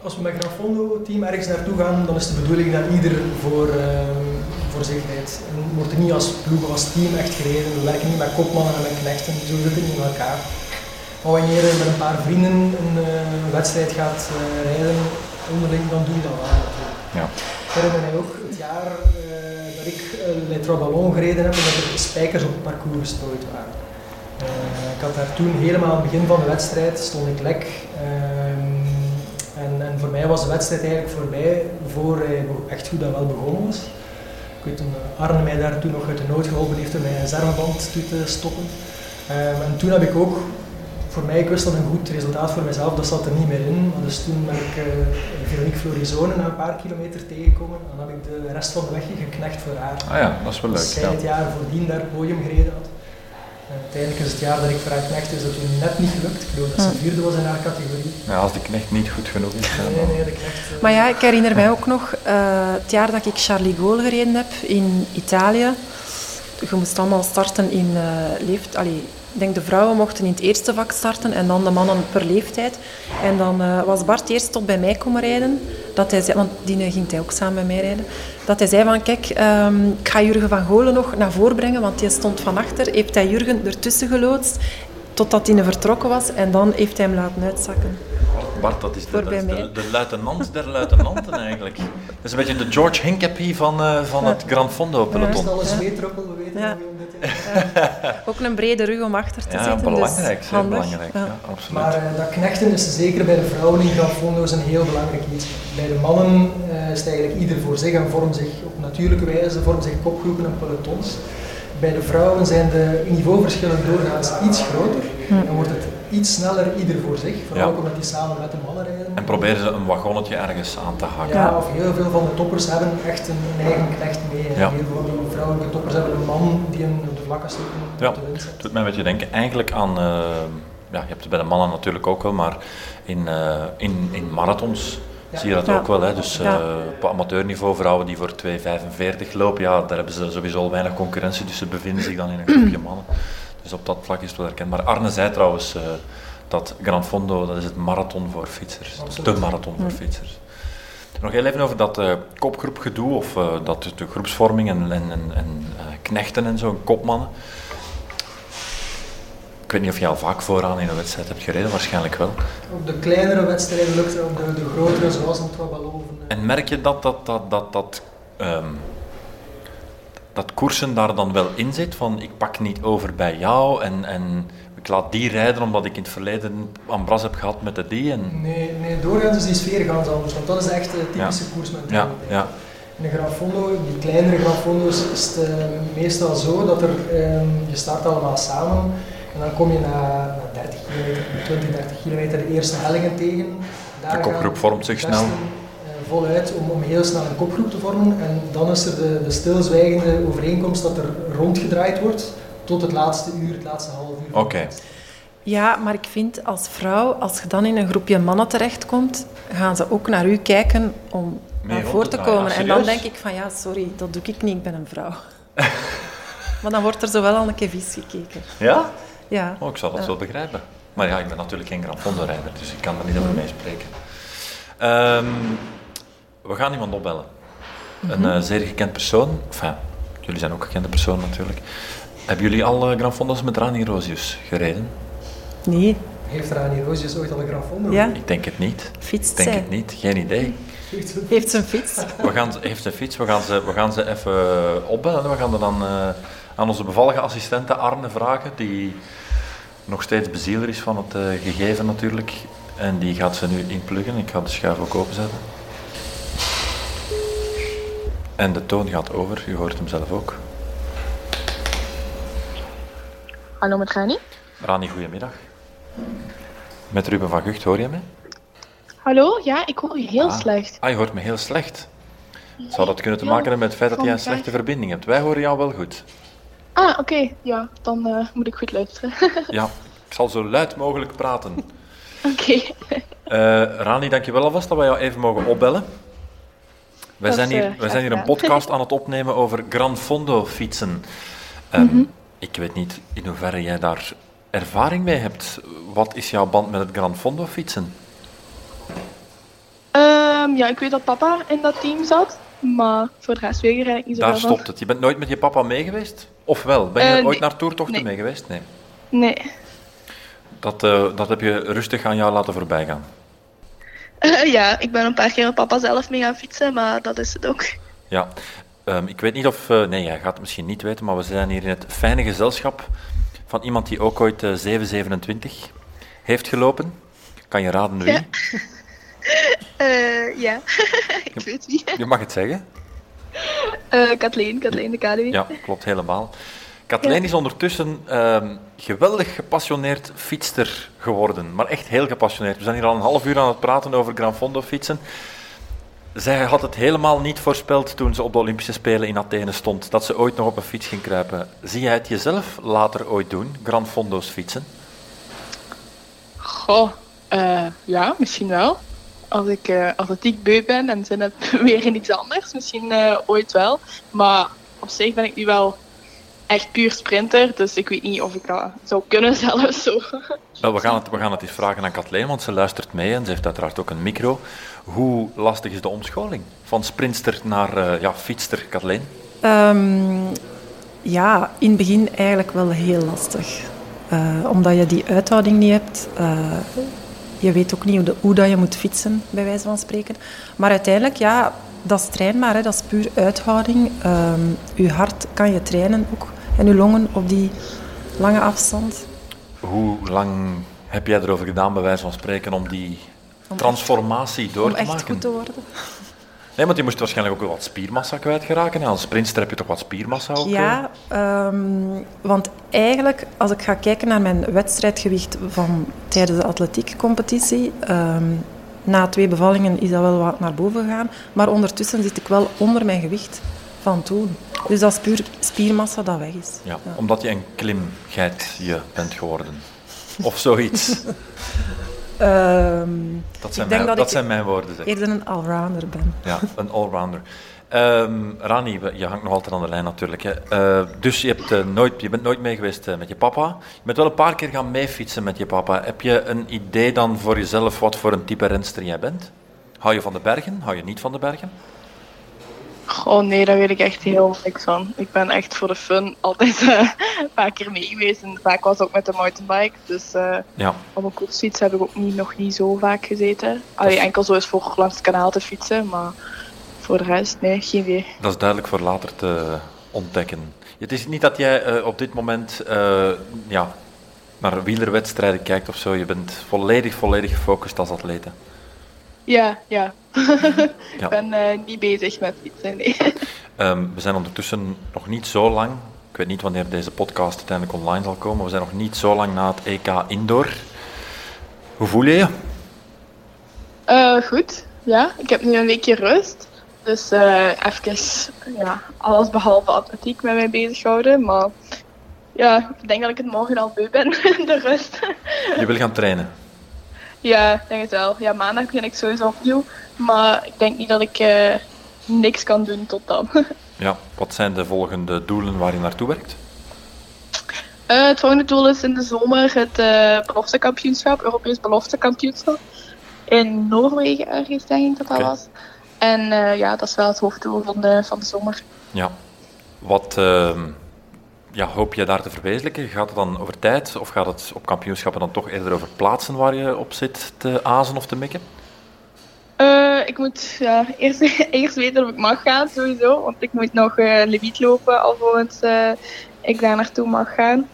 Als we met Grafondo team ergens naartoe gaan, dan is de bedoeling dat ieder voor, voor zich rijdt. En wordt er niet als ploeg als team echt gereden. We werken niet met kopmannen en met knechten, zo zitten we niet in elkaar. Maar wanneer je met een paar vrienden een uh, wedstrijd gaat uh, rijden, onderling, dan doe je dat wel. Ja. Ik herinner mij ook het jaar uh, dat ik Le Trois Ballons gereden heb en dat er spijkers op het parcours gestrooid waren. ik had daar toen helemaal aan het begin van de wedstrijd, stond ik lek. Ehm, en, en, voor mij was de wedstrijd eigenlijk voorbij voor hij echt goed en wel begonnen was. Ik weet toen eh, Arne mij daar toen nog uit de nood geholpen heeft om mijn reserveband toe te stoppen. Um, en toen heb ik ook, voor mij, ik wist dat een goed resultaat voor mezelf, dat zat er niet meer in. Maar dus toen ben ik uh, Veronique Florizone na een paar kilometer tegengekomen. En dan heb ik de rest van de weg geknecht voor haar. Ah ja, dat is wel leuk. Zij ja. het jaar voordien daar podium gereden had. En uiteindelijk is het jaar dat ik voor haar knecht is dat toen net niet gelukt. Ik geloof dat ze vierde was in haar categorie. Ja, als de knecht niet goed genoeg is. Nee, nee, de knecht, uh... Maar ja, ik herinner mij ook nog uh, het jaar dat ik Charlie Gaulle gereden heb in Italië. Je moest allemaal starten in uh, leeft... Allee, ik denk de vrouwen mochten in het eerste vak starten en dan de mannen per leeftijd. En dan uh, was Bart eerst tot bij mij komen rijden. Dat hij zei, want die ging hij ook samen met mij rijden. Dat hij zei van, kijk, um, ik ga Jurgen van Golen nog naar voren brengen, want die stond van achter. Heeft hij Jurgen ertussen geloodst, totdat hij vertrokken was. En dan heeft hij hem laten uitzakken. Bart, dat is de, de, de, luitenant der luitenanten eigenlijk. Dat is een beetje de George Hincapie van, uh, van het Grand Fondo peloton. Ja, alles zweetruppel, we weten ja. ja. Ook een brede rug om achter te ja, zitten. Dus belangrijk, dus belangrijk. Ja. absoluut. Maar uh, dat knechten is zeker bij de vrouwen in Grand Fondo een heel belangrijk iets. Bij de mannen uh, is het eigenlijk ieder voor zich en vormt zich op natuurlijke wijze vormt zich kopgroepen en pelotons. Bij de vrouwen zijn de niveauverschillen doorgaans iets groter. Hm. Dan wordt het iets sneller ieder voor zich, vooral ja. omdat die samen met de mannen rijden. En proberen ze een wagonnetje ergens aan te haken. Ja, of heel veel van de toppers hebben echt een, eigen knecht mee. Ja. Heel veel van die vrouwelijke toppers hebben een man die een, de vlakke Ja, op de wind zet. Het doet mij een beetje denken eigenlijk aan, eh, ja, je hebt het bij de mannen natuurlijk ook wel, maar in, eh, in, in marathons Ja. zie je dat Ja. ook wel. Hè? Dus eh, Ja. op amateurniveau, vrouwen die voor 2,45 lopen, ja, daar hebben ze sowieso al weinig concurrentie, dus ze bevinden zich dan in een groepje mannen. Dus op dat vlak is het wel herkenbaar. Arne zei trouwens eh, dat Gran Fondo, dat is het marathon voor fietsers. Dat is de marathon voor fietsers. Nog heel even over dat eh, kopgroepgedoe, of eh, dat de groepsvorming en, en, en, en knechten en zo, en kopmannen. Ik weet niet of je al vaak vooraan in een wedstrijd hebt gereden, waarschijnlijk wel. Op de kleinere wedstrijden lukt het, op de, de grotere zoals Trabaloven. En merk je dat dat, dat, dat, dat, ehm, dat koersen daar dan wel in zit? Van ik pak niet over bij jou en, en ik laat die rijden omdat ik in het verleden ambras heb gehad met de die. En, Nee, nee, doorgaans is die sfeer ganz anders, want dat is echt de typische ja, koersmentaliteit. ja. In de Gran Fondo, die kleinere Gran Fondo's, is het eh, meestal zo dat er, ehm, je start allemaal samen en dan kom je na, na 30 kilometer, 20, 30 kilometer de eerste hellingen tegen. Daar De kopgroep gaan vormt zich snel. Voluit om, om heel snel een kopgroep te vormen en dan is er de, de stilzwijgende overeenkomst dat er rondgedraaid wordt tot het laatste uur, het laatste half uur. Oké. Ja, maar ik vind als vrouw, als je dan in een groepje mannen terechtkomt, gaan ze ook naar u kijken om naar voren te komen. En dan denk ik van ja, sorry, dat doe ik niet, ik ben een vrouw. maar dan wordt er zo wel al een keer vies gekeken. Ja? Ja. Oh, ik zal dat zo begrijpen. Maar ja, ik ben natuurlijk geen Gran Fondo-rijder, dus ik kan er niet over meespreken. Ehm, we gaan iemand opbellen. Een eh, zeer gekend persoon. Enfin, jullie zijn ook gekende persoon natuurlijk. Hebben jullie al eh, Gran Fondo's met Rani Rosius gereden? Nee, Heeft Rani Roosjes ooit al een Gran Fondo? Ja. Ik denk het niet. fietst Ik denk zij. het niet. Geen idee. Heeft ze- ze een fiets? We gaan, ze- heeft een fiets, we gaan ze, we gaan ze even opbellen. We gaan er dan eh, aan onze bevallige assistente Arne vragen, die nog steeds bezieler is van het eh, gegeven natuurlijk. En die gaat ze nu inpluggen. Ik ga de schuif ook openzetten. En de toon gaat over, u hoort hem zelf ook. Hallo met Rani. Rani, goedemiddag. Met Ruben van Gucht, hoor je me? Hallo, ja, ik hoor je heel Ah. slecht. Ah, je hoort me heel slecht. Zou dat kunnen te maken hebben met het feit dat jij een slechte verbinding hebt? Wij horen jou wel goed. Ah, oké, ja, dan eh, moet ik goed luisteren. Ja, ik zal zo luid mogelijk praten. oké, Eh Rani, dankjewel alvast dat wij jou even mogen opbellen. Wij zijn hier, eh, wij zijn hier een podcast aan het opnemen over Gran Fondo fietsen. Ehm, Mhm. Ik weet niet in hoeverre jij daar ervaring mee hebt. Wat is jouw band met het Gran Fondo fietsen? Ehm, ja, ik weet dat papa in dat team zat, maar voor de rest weet ik eigenlijk niet Daar zoveel van. stopt het. Je bent nooit met je papa mee geweest? Of wel? Ben je Eh, ooit nee. naar toertochten Nee. mee geweest? Nee. Nee. Dat, eh, dat heb je rustig aan jou laten voorbij Eh, ja, ik ben een paar keer met papa zelf mee gaan fietsen, maar dat is het ook. Ja, Ehm, ik weet niet of... eh, nee, jij gaat het misschien niet weten, maar we zijn hier in het fijne gezelschap van iemand die ook ooit eh, 727 heeft gelopen. Kan je raden wie? Ja. Eh, ja, ik weet wie. Je mag het zeggen. Eh Kathleen, Kathleen de Kadewie. Ja, klopt helemaal. Kathleen Ja. is ondertussen ehm, geweldig gepassioneerd fietster geworden. Maar echt heel gepassioneerd. We zijn hier al een half uur aan het praten over Gran Fondo fietsen. Zij had het helemaal niet voorspeld toen ze op de Olympische Spelen in Athene stond, dat ze ooit nog op een fiets ging kruipen. Zie jij het jezelf later ooit doen, Gran Fondo's fietsen? Goh, eh, ja, misschien wel. Als ik eh, atletiek beu ben en zin heb weer in iets anders, misschien eh, ooit wel. Maar op zich ben ik nu wel echt puur sprinter, dus ik weet niet of ik dat zou kunnen zelfs zo. Wel, we gaan, het, we gaan het eens vragen aan Kathleen, want ze luistert mee en ze heeft uiteraard ook een micro. Hoe lastig is de omscholing van sprinster naar eh, ja, fietster, Kathleen? Ehm, ja, in het begin eigenlijk wel heel lastig. Eh, omdat je die uithouding niet hebt. Eh, je weet ook niet hoe, de- hoe dat je moet fietsen, bij wijze van spreken. Maar uiteindelijk, ja, dat is trainbaar. Hè. Dat is puur uithouding. Ehm je hart kan je trainen ook. En je longen op die lange afstand. Hoe lang heb jij erover gedaan, bij wijze van spreken, om die Om transformatie door om te echt maken? goed te worden. Nee, want je moest waarschijnlijk ook wel wat spiermassa kwijtgeraken. En als sprinter heb je toch wat spiermassa ook? Ja, ehm, want eigenlijk, als ik ga kijken naar mijn wedstrijdgewicht van tijdens de atletiekcompetitie, ehm, na twee bevallingen is dat wel wat naar boven gegaan, maar ondertussen zit ik wel onder mijn gewicht van toen. Dus dat is puur spiermassa dat weg is. Ja, omdat je een klimgeitje bent geworden. Of zoiets. Ehm, Dat zijn, ik denk mijn, dat dat ik zijn mijn woorden. Zeg. eerder een allrounder ben. Ja, een allrounder. Ehm Rani, je hangt nog altijd aan de lijn natuurlijk. Hè. Eh, dus je, hebt, eh, nooit, je bent nooit mee geweest eh, met je papa. Je bent wel een paar keer gaan meefietsen met je papa. Heb je een idee dan voor jezelf wat voor een type renster jij bent? Hou je van de bergen? Hou je niet van de bergen? Oh nee, daar weet ik echt heel niks van. Ik ben echt voor de fun altijd een paar keer mee geweest. En vaak was het ook met de mountainbike. Dus Ja, op een koersfiets heb ik ook niet, nog niet zo vaak gezeten. Allee, enkel zo eens voor langs het kanaal te fietsen. Maar voor de rest, nee, geen idee. dat is duidelijk voor later te ontdekken. Het is niet dat jij eh, op dit moment eh, ja, naar wielerwedstrijden kijkt of zo. Je bent volledig, volledig gefocust als atlete. Ja, ja. Ja. ik ben eh, niet bezig met fietsen, nee. Ehm, we zijn ondertussen nog niet zo lang. Ik weet niet wanneer deze podcast uiteindelijk online zal komen. We zijn nog niet zo lang na het EK Indoor. Hoe voel je je? Goed, ja. Ik heb nu een weekje rust. Dus eh even ja, alles behalve atletiek met mij bezighouden. Maar ja, ik denk dat ik het morgen al beu ben, de rust. Je wil gaan trainen. ja, ik denk het wel. Ja, maandag begin ik sowieso opnieuw. Maar ik denk niet dat ik eh, niks kan doen tot dan. Ja, wat zijn de volgende doelen waar je naartoe werkt? Eh, het volgende doel is in de zomer het beloftekampioenschap, Europees beloftekampioenschap. In Noorwegen ergens, denk ik dat dat was. En eh, ja, dat is wel het hoofddoel van de, van de zomer. Ja. Wat ehm, ja, hoop je daar te verwezenlijken? Gaat het dan over tijd of gaat het op kampioenschappen dan toch eerder over plaatsen waar je op zit te azen of te mikken? Eh, ik moet ja, eerst, eerst weten of ik mag gaan, sowieso. Want ik moet nog eh Leviet lopen alvorens ik daar naartoe mag gaan.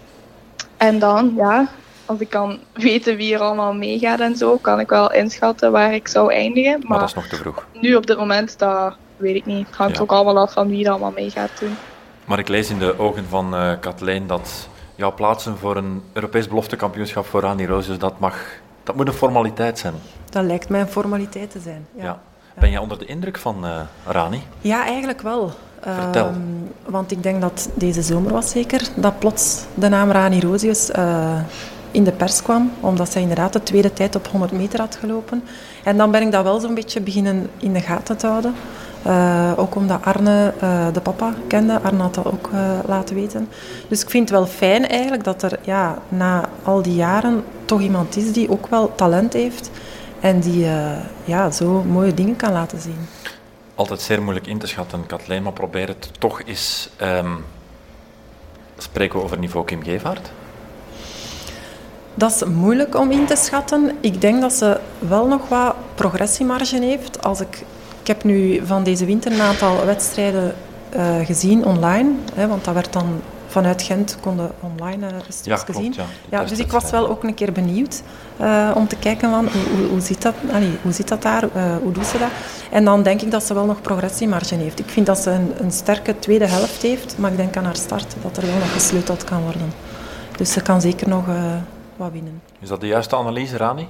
En dan, ja, als ik kan weten wie er allemaal meegaat en zo, kan ik wel inschatten waar ik zou eindigen. Maar Maar dat is nog te vroeg. nu op dit moment, dat weet ik niet. Het hangt Ja. ook allemaal af van wie er allemaal mee gaat doen. Maar ik lees in de ogen van eh Kathleen dat jouw plaatsen voor een Europees beloftekampioenschap voor Rani Roosjes, dat mag, dat moet een formaliteit zijn. Dat lijkt mij een formaliteit te zijn. Ja. Ja, Ben jij onder de indruk van eh, Rani? ja eigenlijk wel. Vertel. Ehm, want ik denk dat deze zomer was zeker, dat plots de naam Rani Rosius eh, in de pers kwam, omdat zij inderdaad de tweede tijd op 100 meter had gelopen. En dan ben ik dat wel zo'n beetje beginnen in de gaten te houden. Eh, ook omdat Arne eh, de papa kende. Arne had dat ook eh, laten weten. Dus ik vind het wel fijn eigenlijk dat er ja, na al die jaren toch iemand is die ook wel talent heeft. En die ja, zo mooie dingen kan laten zien. Altijd zeer moeilijk in te schatten, Kathleen, maar probeer het toch eens. ehm, spreken we over niveau Kim Gevaert? Dat is moeilijk om in te schatten. Ik denk dat ze wel nog wat progressiemarge heeft. Als ik, ik heb nu van deze winter een aantal wedstrijden eh, gezien online. Hè, want dat werd dan vanuit Gent konden online stukjes Ja, klopt, zien. ja. Ja, dus ik was wel ook een keer benieuwd eh, om te kijken van hoe, hoe, hoe, zit dat, allee, hoe zit dat daar, hoe doet ze dat. En dan denk ik dat ze wel nog progressiemarge heeft. Ik vind dat ze een, een sterke tweede helft heeft, maar ik denk aan haar start dat er wel nog gesleuteld kan worden. Dus ze kan zeker nog wat winnen. Is dat de juiste analyse, Rani?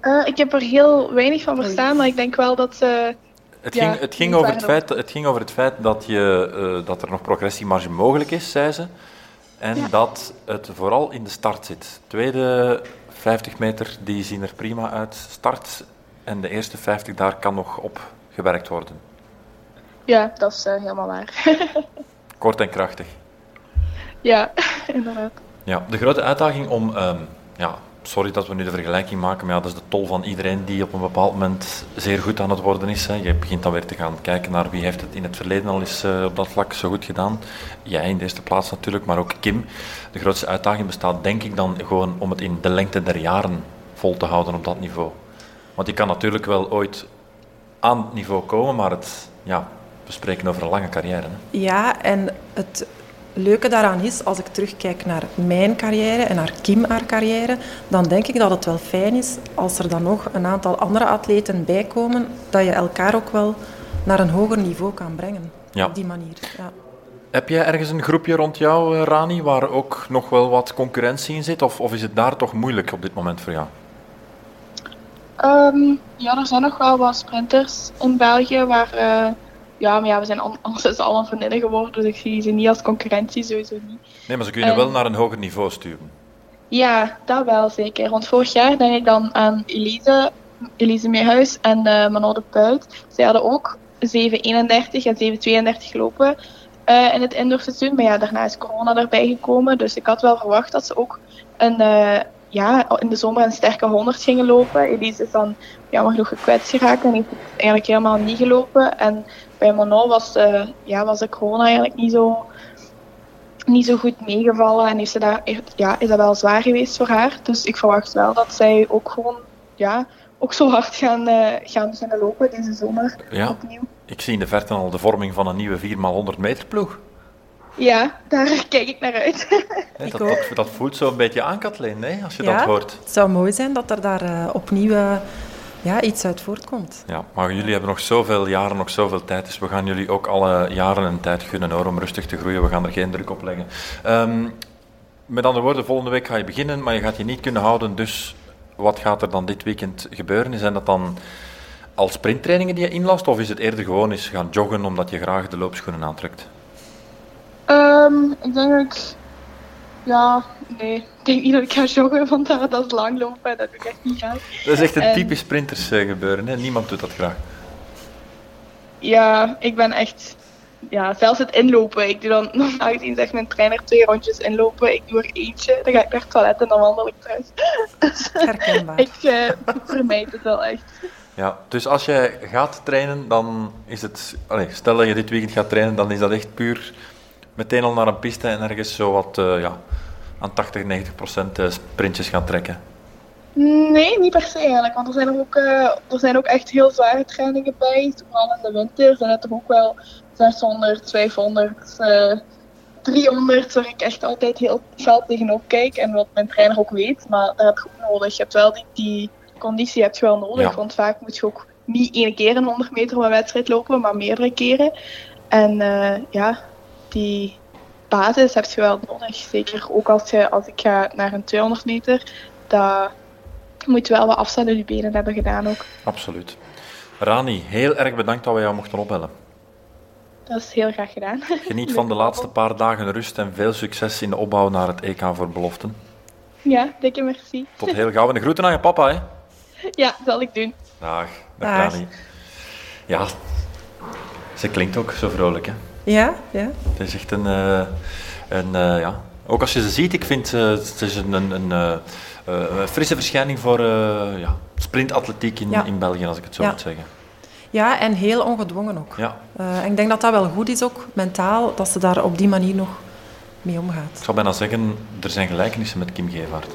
Eh, ik heb er heel weinig van verstaan, maar ik denk wel dat ze... Het Ja, ging, het, ging over het, feit, het ging over het feit dat, je, eh, dat er nog progressiemarge mogelijk is, zei ze. En Ja. dat het vooral in de start zit. Tweede 50 meter, die zien er prima uit. Start en de eerste 50, daar kan nog op gewerkt worden. Ja, dat is eh, helemaal waar. Kort en krachtig. ja, inderdaad. Ja, de grote uitdaging om, ehm, ja, sorry dat we nu de vergelijking maken, maar ja, dat is de tol van iedereen die op een bepaald moment zeer goed aan het worden is. Hè. Je begint dan weer te gaan kijken naar wie heeft het in het verleden al eens eh, op dat vlak zo goed gedaan. Jij in de eerste plaats natuurlijk, maar ook Kim. De grootste uitdaging bestaat denk ik dan gewoon om het in de lengte der jaren vol te houden op dat niveau. Want je kan natuurlijk wel ooit aan het niveau komen, maar het, ja, we spreken over een lange carrière. Hè. Ja, en het leuke daaraan is, als ik terugkijk naar mijn carrière en naar Kim haar carrière, dan denk ik dat het wel fijn is als er dan nog een aantal andere atleten bij komen, dat je elkaar ook wel naar een hoger niveau kan brengen. Ja. Op die manier. Ja. Heb jij ergens een groepje rond jou, eh, Rani, waar ook nog wel wat concurrentie in zit? Of, of is het daar toch moeilijk op dit moment voor jou? Ehm, ja, er zijn nog wel wat sprinters in België waar, eh, ja, maar ja, we zijn anders allemaal vriendinnen geworden, dus ik zie ze niet als concurrentie, sowieso niet. Nee, maar ze kunnen wel naar een hoger niveau sturen. Ja, dat wel zeker. Want vorig jaar denk ik dan aan Elise, Elise Meerhuis en eh Manon de Puit. Zij hadden ook 7.31 en 7.32 gelopen eh, in het indoorseizoen. Maar ja, daarna is corona erbij gekomen. Dus ik had wel verwacht dat ze ook een, eh, ja, in de zomer een sterke 100 gingen lopen. Elise is dan jammer genoeg gekwetst geraakt en heeft het eigenlijk helemaal niet gelopen. En bij Manon was, eh, ja, was de corona eigenlijk niet zo niet zo goed meegevallen en heeft ze daar, ja, is dat wel zwaar geweest voor haar. Dus ik verwacht wel dat zij ook gewoon ja, ook zo hard gaan, eh, gaan beginnen lopen deze zomer Ja. opnieuw. Ik zie in de verte al de vorming van een nieuwe 4x100 meter ploeg. Ja, daar kijk ik naar uit. Dat, ook. dat, dat voelt zo een beetje aan, Kathleen, hè, als je Ja. dat hoort. Het zou mooi zijn dat er daar eh, opnieuw eh, ja, iets uit voortkomt. Ja, maar jullie hebben nog zoveel jaren, nog zoveel tijd, dus we gaan jullie ook alle jaren en tijd gunnen hoor, om rustig te groeien. We gaan er geen druk op leggen. Ehm, met andere woorden, volgende week ga je beginnen, maar je gaat je niet kunnen houden. Dus wat gaat er dan dit weekend gebeuren? Zijn dat dan al sprinttrainingen die je inlast, of is het eerder gewoon eens gaan joggen omdat je graag de loopschoenen aantrekt? Ehm, ik denk dat ik... Ja, nee. Ik denk niet dat ik ga joggen, want dat, dat is langlopen en dat doe ik echt niet graag. Dat is echt een En- typisch sprinters eh, gebeuren, hè? niemand doet dat graag. Ja, ik ben echt... Ja, zelfs het inlopen. Ik doe dan normaal gezien zegt mijn trainer twee rondjes inlopen. Ik doe er eentje, dan ga ik naar het toilet en dan wandel ik thuis. Herkenbaar. ik eh, vermijd het wel echt. Ja, dus als jij gaat trainen, dan is het... Allee, stel dat je dit weekend gaat trainen, dan is dat echt puur meteen al naar een piste en ergens zo wat eh, ja, aan 80, 90 procent eh, sprintjes gaan trekken. Nee, niet per se eigenlijk. Want er zijn ook, eh, er zijn ook echt heel zware trainingen bij. Vooral in de winter zijn het er ook wel 600, 500, eh 300, waar ik echt altijd heel fel tegenop kijk. En wat mijn trainer ook weet. Maar dat heb je ook nodig. Je hebt wel die, die conditie heb je wel nodig. Ja. Want vaak moet je ook niet één keer een 100 meter op een wedstrijd lopen, maar meerdere keren. En ja, die basis heb je wel nodig. Zeker ook als, je, als ik ga naar een 200 meter. Dat moet wel wat afstand in je benen hebben gedaan ook. Absoluut. Rani, heel erg bedankt dat we jou mochten opbellen. Dat is heel graag gedaan. Geniet van de laatste paar dagen rust en veel succes in de opbouw naar het EK voor beloften. Ja, dikke merci. Tot heel gauw en de groeten aan je papa, hè. Ja, zal ik doen. Dag, dag, Dag. Rani. Ja, ze klinkt ook zo vrolijk, hè. Ja, ja. Het is echt een, eh, een eh, ja. Ook als je ze ziet, ik vind eh, het is een, een, een frisse verschijning voor ja, sprintatletiek in, Ja. in België, als ik het zo moet zeggen. ja, en heel ongedwongen ook. Ja, en ik denk dat dat wel goed is ook, mentaal, dat ze daar op die manier nog mee omgaat. ik zou bijna zeggen, er zijn gelijkenissen met Kim Gevaert.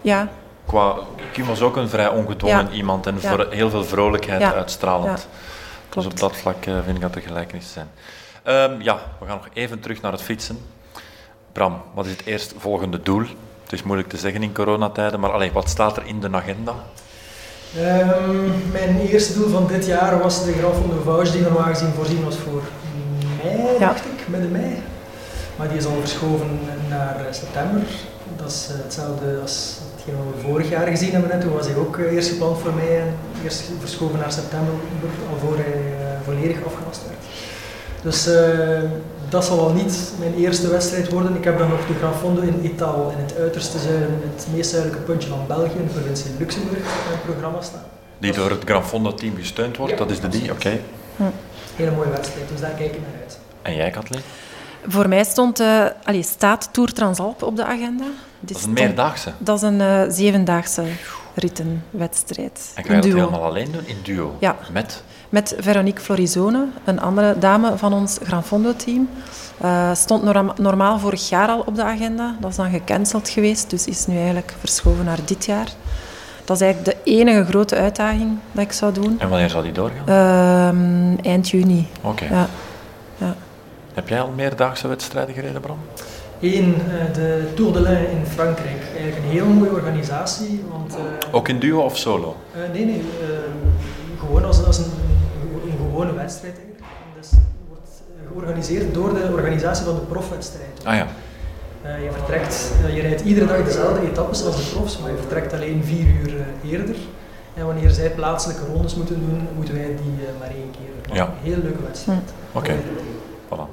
Ja, Qua, Kim was ook een vrij ongedwongen Ja. iemand en Ja. voor heel veel vrolijkheid uitstralend. Dus op dat vlak vind ik dat er gelijkenissen zijn. Ehm, ja, we gaan nog even terug naar het fietsen. Bram, wat is het eerstvolgende doel? Het is moeilijk te zeggen in coronatijden, maar allee, wat staat er in de agenda? Ehm, mijn eerste doel van dit jaar was de Grand Fonds de Vouche, die normaal gezien voorzien was voor mei, Ja. dacht ik, midden mei. Maar die is al verschoven naar eh, september. Dat is eh, hetzelfde als hetgeen wat we vorig jaar gezien hebben. En toen was hij ook eh, eerst gepland voor mei en eerst verschoven naar september, alvorens hij volledig afgelast werd. Dus eh, dat zal wel niet mijn eerste wedstrijd worden. Ik heb dan nog de Grand Fondo in Ital, in het uiterste zuiden, het meest zuidelijke puntje van België, in de provincie Luxemburg, in het programma staan. Die door het Gran Fondo team gesteund wordt, Ja, dat is de die, oké. Hele mooie wedstrijd, dus daar kijk ik naar uit. En jij, Kathleen? Voor mij stond, eh allee, staat Tour Transalp op de agenda. Dat is een meerdaagse. Dat is een eh, zevendaagse rittenwedstrijd. En ga je dat helemaal alleen doen? In duo? Ja. Met? Met Veronique Florizone, een andere dame van ons Gran Fondo-team. Eh, stond norma- normaal vorig jaar al op de agenda. Dat is dan gecanceld geweest, dus is nu eigenlijk verschoven naar dit jaar. Dat is eigenlijk de enige grote uitdaging dat ik zou doen. En wanneer zal die doorgaan? Ehm, eind juni. Oké. Ja. Ja. Heb jij al meerdaagse wedstrijden gereden, Bram? Eén, eh, de Tour de l'Ain in Frankrijk. Eigenlijk een heel mooie organisatie, want... eh, Ook in duo of solo? eh, nee, nee, gewone wedstrijd eigenlijk. En Dus wordt eh, georganiseerd door de organisatie van de profwedstrijd. Ah ja. Eh, je vertrekt, eh, je rijdt iedere dag dezelfde etappes als de profs, maar je vertrekt alleen vier uur eerder. En wanneer zij plaatselijke rondes moeten doen, moeten wij die uh, maar één keer. Ja. Een hele leuke wedstrijd. Oké. Voilà.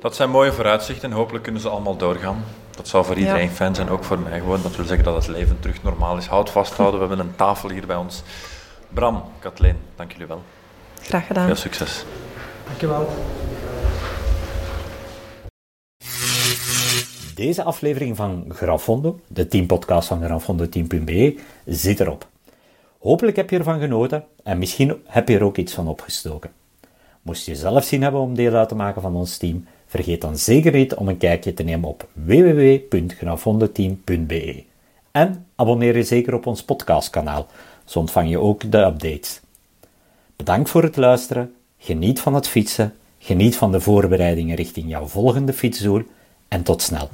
Dat zijn mooie vooruitzichten en hopelijk kunnen ze allemaal doorgaan. Dat zou voor iedereen Ja. fijn zijn, ook voor mij gewoon. Dat wil zeggen dat het leven terug normaal is. Houd vasthouden, we hebben een tafel hier bij ons. Bram, Kathleen, dank jullie wel. Graag gedaan. Veel succes. Dankjewel. Deze aflevering van Grafondo, de teampodcast van grafondo10.be, zit erop. Hopelijk heb je ervan genoten en misschien heb je er ook iets van opgestoken. Moest je zelf zin hebben om deel uit te maken van ons team, vergeet dan zeker niet om een kijkje te nemen op www.grafondoteam.be. En abonneer je zeker op ons podcastkanaal, zo ontvang je ook de updates. Bedankt voor het luisteren, geniet van het fietsen, geniet van de voorbereidingen richting jouw volgende fietsdoel. En tot snel.